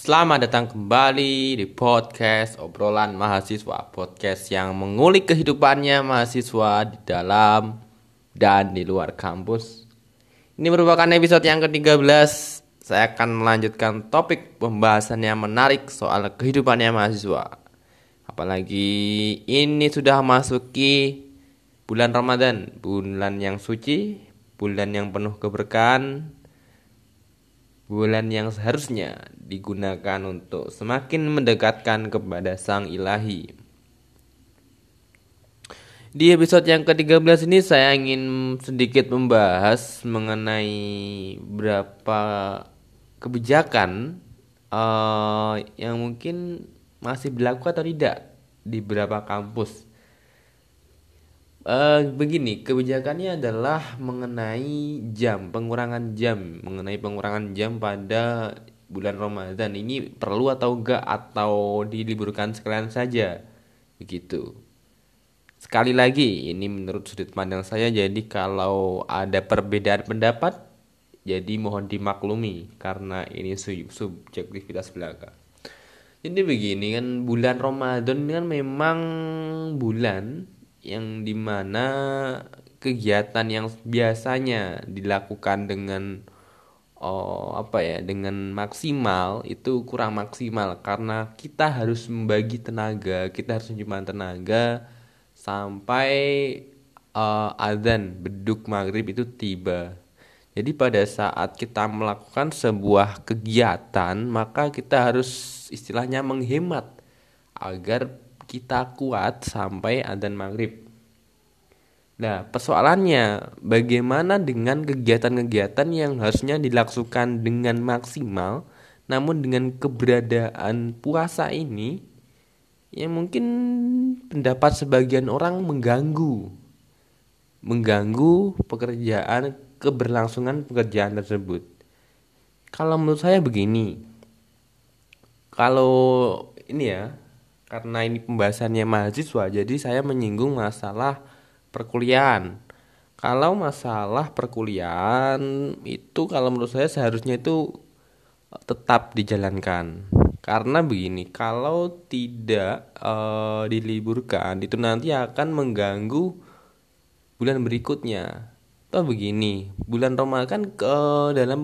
Selamat datang kembali di podcast obrolan mahasiswa Podcast yang mengulik kehidupannya mahasiswa di dalam dan di luar kampus. Ini merupakan episode yang ke-13. Saya akan melanjutkan topik pembahasan yang menarik soal kehidupannya mahasiswa. Apalagi ini sudah masuki bulan Ramadan Bulan yang suci, bulan yang penuh keberkahan bulan yang seharusnya digunakan untuk semakin mendekatkan kepada Sang Ilahi. Di episode yang ke-13 ini saya ingin sedikit membahas mengenai beberapa kebijakan uh, yang mungkin masih berlaku atau tidak di beberapa kampus Uh, begini, kebijakannya adalah mengenai jam, pengurangan jam, mengenai pengurangan jam pada bulan Ramadan. Ini perlu atau enggak atau diliburkan sekalian saja? Begitu. Sekali lagi, ini menurut sudut pandang saya jadi kalau ada perbedaan pendapat jadi mohon dimaklumi karena ini subjektivitas belaka. Jadi begini kan bulan Ramadan kan memang bulan yang di mana kegiatan yang biasanya dilakukan dengan oh, apa ya dengan maksimal itu kurang maksimal. Karena kita harus membagi tenaga kita harus menyimpan tenaga sampai uh, azan beduk maghrib itu tiba. Jadi pada saat kita melakukan sebuah kegiatan maka kita harus istilahnya menghemat agar kita kuat sampai adzan maghrib. Nah, persoalannya bagaimana dengan kegiatan-kegiatan yang harusnya dilakukan dengan maksimal, namun dengan keberadaan puasa ini, yang mungkin pendapat sebagian orang mengganggu, mengganggu pekerjaan keberlangsungan pekerjaan tersebut. Kalau menurut saya begini, kalau ini ya karena ini pembahasannya mahasiswa jadi saya menyinggung masalah perkuliahan. Kalau masalah perkuliahan itu kalau menurut saya seharusnya itu tetap dijalankan. Karena begini kalau tidak e, diliburkan itu nanti akan mengganggu bulan berikutnya. Toh begini, bulan Ramadan kan ke dalam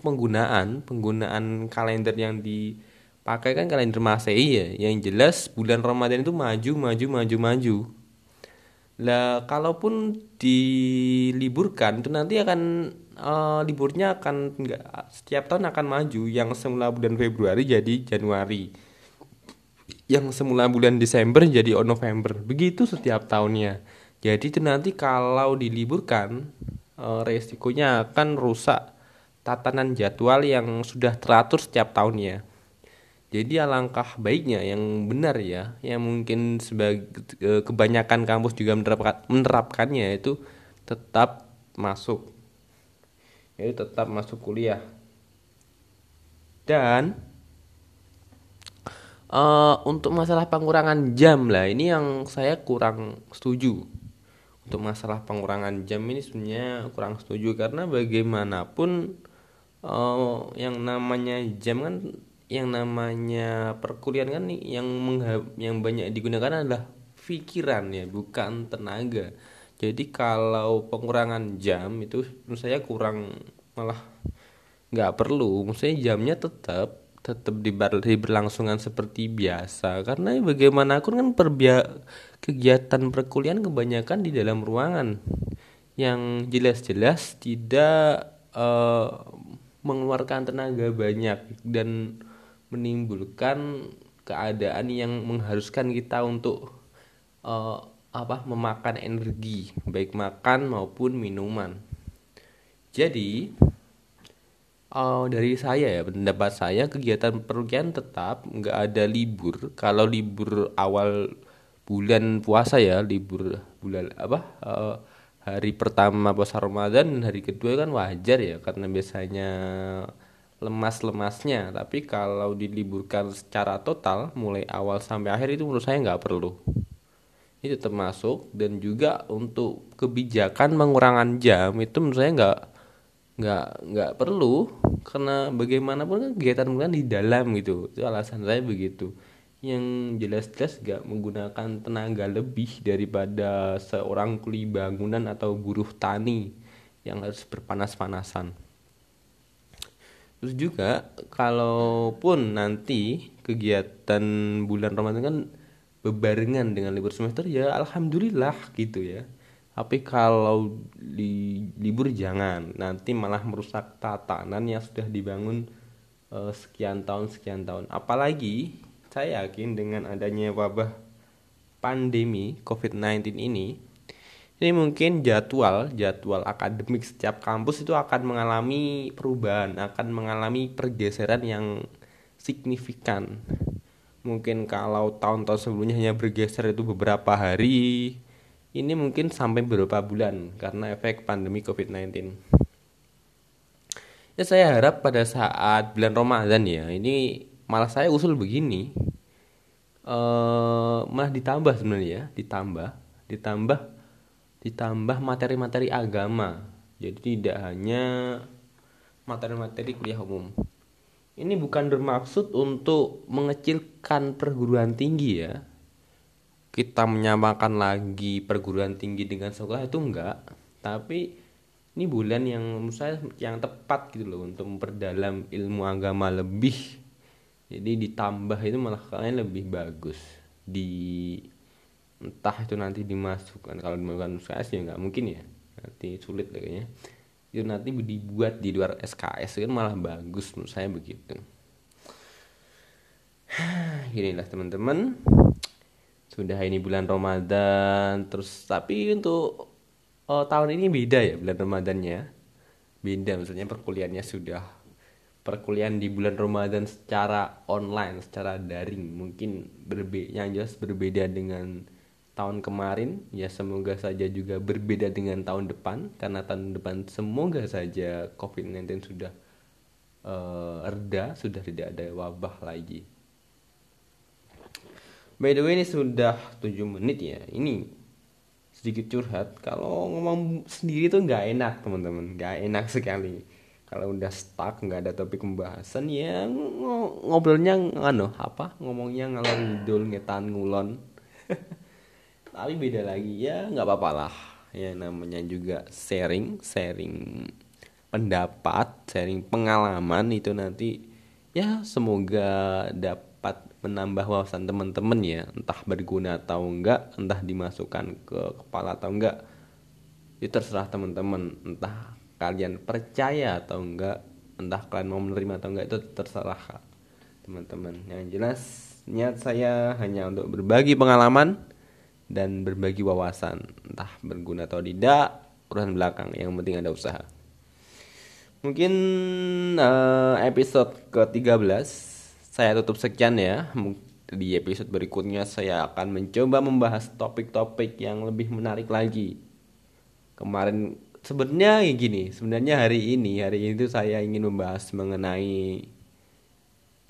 penggunaan penggunaan kalender yang di pakai kan kalender Masehi ya. Yang jelas bulan Ramadan itu maju maju maju maju. Lah kalaupun diliburkan itu nanti akan uh, liburnya akan enggak setiap tahun akan maju. Yang semula bulan Februari jadi Januari. Yang semula bulan Desember jadi November. Begitu setiap tahunnya. Jadi itu nanti kalau diliburkan uh, resikonya akan rusak tatanan jadwal yang sudah teratur setiap tahunnya jadi alangkah baiknya yang benar ya, yang mungkin sebagai kebanyakan kampus juga menerapkan, menerapkannya itu tetap masuk. Yaitu tetap masuk kuliah. Dan uh, untuk masalah pengurangan jam lah ini yang saya kurang setuju. Untuk masalah pengurangan jam ini sebenarnya kurang setuju karena bagaimanapun uh, yang namanya jam kan yang namanya perkuliahan kan nih yang yang banyak digunakan adalah pikiran ya bukan tenaga. Jadi kalau pengurangan jam itu menurut saya kurang malah nggak perlu. Maksudnya jamnya tetap tetap diber, diberlangsungan seperti biasa. Karena bagaimanapun kan perbia kegiatan perkuliahan kebanyakan di dalam ruangan. Yang jelas-jelas tidak uh, mengeluarkan tenaga banyak dan menimbulkan keadaan yang mengharuskan kita untuk uh, apa memakan energi baik makan maupun minuman. Jadi uh, dari saya ya pendapat saya kegiatan perkuliahan tetap nggak ada libur. Kalau libur awal bulan puasa ya libur bulan apa uh, hari pertama puasa Ramadan dan hari kedua kan wajar ya karena biasanya lemas-lemasnya. Tapi kalau diliburkan secara total mulai awal sampai akhir itu menurut saya nggak perlu. Itu termasuk dan juga untuk kebijakan pengurangan jam itu menurut saya nggak nggak nggak perlu. Karena bagaimanapun kan kegiatan kan di dalam gitu. Itu alasan saya begitu. Yang jelas-jelas gak menggunakan tenaga lebih daripada seorang kuli bangunan atau buruh tani yang harus berpanas-panasan. Terus juga kalaupun nanti kegiatan bulan Ramadan kan bebarengan dengan libur semester ya alhamdulillah gitu ya. Tapi kalau di libur jangan, nanti malah merusak tatanan yang sudah dibangun uh, sekian tahun sekian tahun. Apalagi saya yakin dengan adanya wabah pandemi COVID-19 ini, ini mungkin jadwal jadwal akademik setiap kampus itu akan mengalami perubahan, akan mengalami pergeseran yang signifikan. Mungkin kalau tahun-tahun sebelumnya hanya bergeser itu beberapa hari, ini mungkin sampai beberapa bulan karena efek pandemi COVID-19. Ya saya harap pada saat bulan Ramadan ya, ini malah saya usul begini uh, malah ditambah sebenarnya ya ditambah ditambah ditambah materi-materi agama. Jadi tidak hanya materi-materi kuliah umum. Ini bukan bermaksud untuk mengecilkan perguruan tinggi ya. Kita menyamakan lagi perguruan tinggi dengan sekolah itu enggak. Tapi ini bulan yang menurut saya yang tepat gitu loh untuk memperdalam ilmu agama lebih. Jadi ditambah itu malah kalian lebih bagus. Di entah itu nanti dimasukkan kalau dimasukkan SKS ya nggak mungkin ya. Nanti sulit kayaknya. Itu nanti dibuat di luar SKS kan malah bagus menurut saya begitu. Inilah teman-teman. Sudah ini bulan Ramadan terus tapi untuk oh, tahun ini beda ya bulan Ramadannya. Beda maksudnya perkuliahannya sudah perkuliahan di bulan Ramadan secara online, secara daring. Mungkin berbeda yang jelas berbeda dengan tahun kemarin ya semoga saja juga berbeda dengan tahun depan karena tahun depan semoga saja COVID-19 sudah uh, reda, sudah tidak ada wabah lagi. By the way ini sudah 7 menit ya. Ini sedikit curhat. Kalau ngomong sendiri tuh nggak enak teman-teman, nggak enak sekali. Kalau udah stuck nggak ada topik pembahasan ya ngobrolnya ngano apa? Ngomongnya ngalor ngidul ngetan ngulon tapi beda lagi ya nggak apa-apa lah. Ya namanya juga sharing sharing pendapat sharing pengalaman itu nanti ya semoga dapat menambah wawasan teman-teman ya. Entah berguna atau enggak entah dimasukkan ke kepala atau enggak. Itu terserah teman-teman entah kalian percaya atau enggak entah kalian mau menerima atau enggak itu terserah teman-teman yang jelas niat saya hanya untuk berbagi pengalaman dan berbagi wawasan entah berguna atau tidak urusan belakang yang penting ada usaha. Mungkin uh, episode ke-13 saya tutup sekian ya. Di episode berikutnya saya akan mencoba membahas topik-topik yang lebih menarik lagi. Kemarin sebenarnya ya gini sebenarnya hari ini hari ini tuh saya ingin membahas mengenai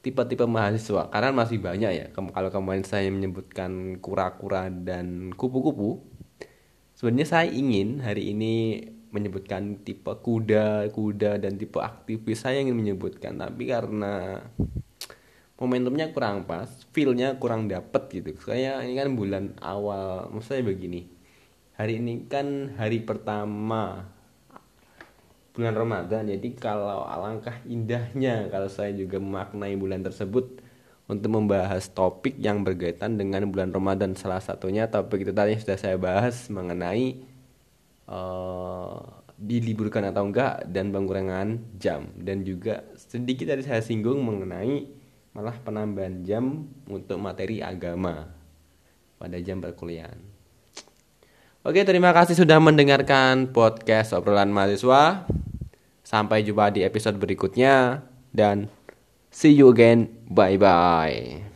tipe-tipe mahasiswa. Karena masih banyak ya kalau kemarin saya menyebutkan kura-kura dan kupu-kupu sebenarnya saya ingin hari ini menyebutkan tipe kuda kuda dan tipe aktivis. Saya ingin menyebutkan tapi karena momentumnya kurang pas feelnya kurang dapet gitu. Saya ini kan bulan awal maksudnya begini. Hari ini kan hari pertama bulan Ramadan. Jadi kalau alangkah indahnya kalau saya juga memaknai bulan tersebut untuk membahas topik yang berkaitan dengan bulan Ramadan. Salah satunya topik itu tadi sudah saya bahas mengenai uh, diliburkan atau enggak dan pengurangan jam. Dan juga sedikit tadi saya singgung mengenai malah penambahan jam untuk materi agama pada jam perkuliahan. Oke, terima kasih sudah mendengarkan podcast obrolan mahasiswa. Sampai jumpa di episode berikutnya dan see you again. Bye bye.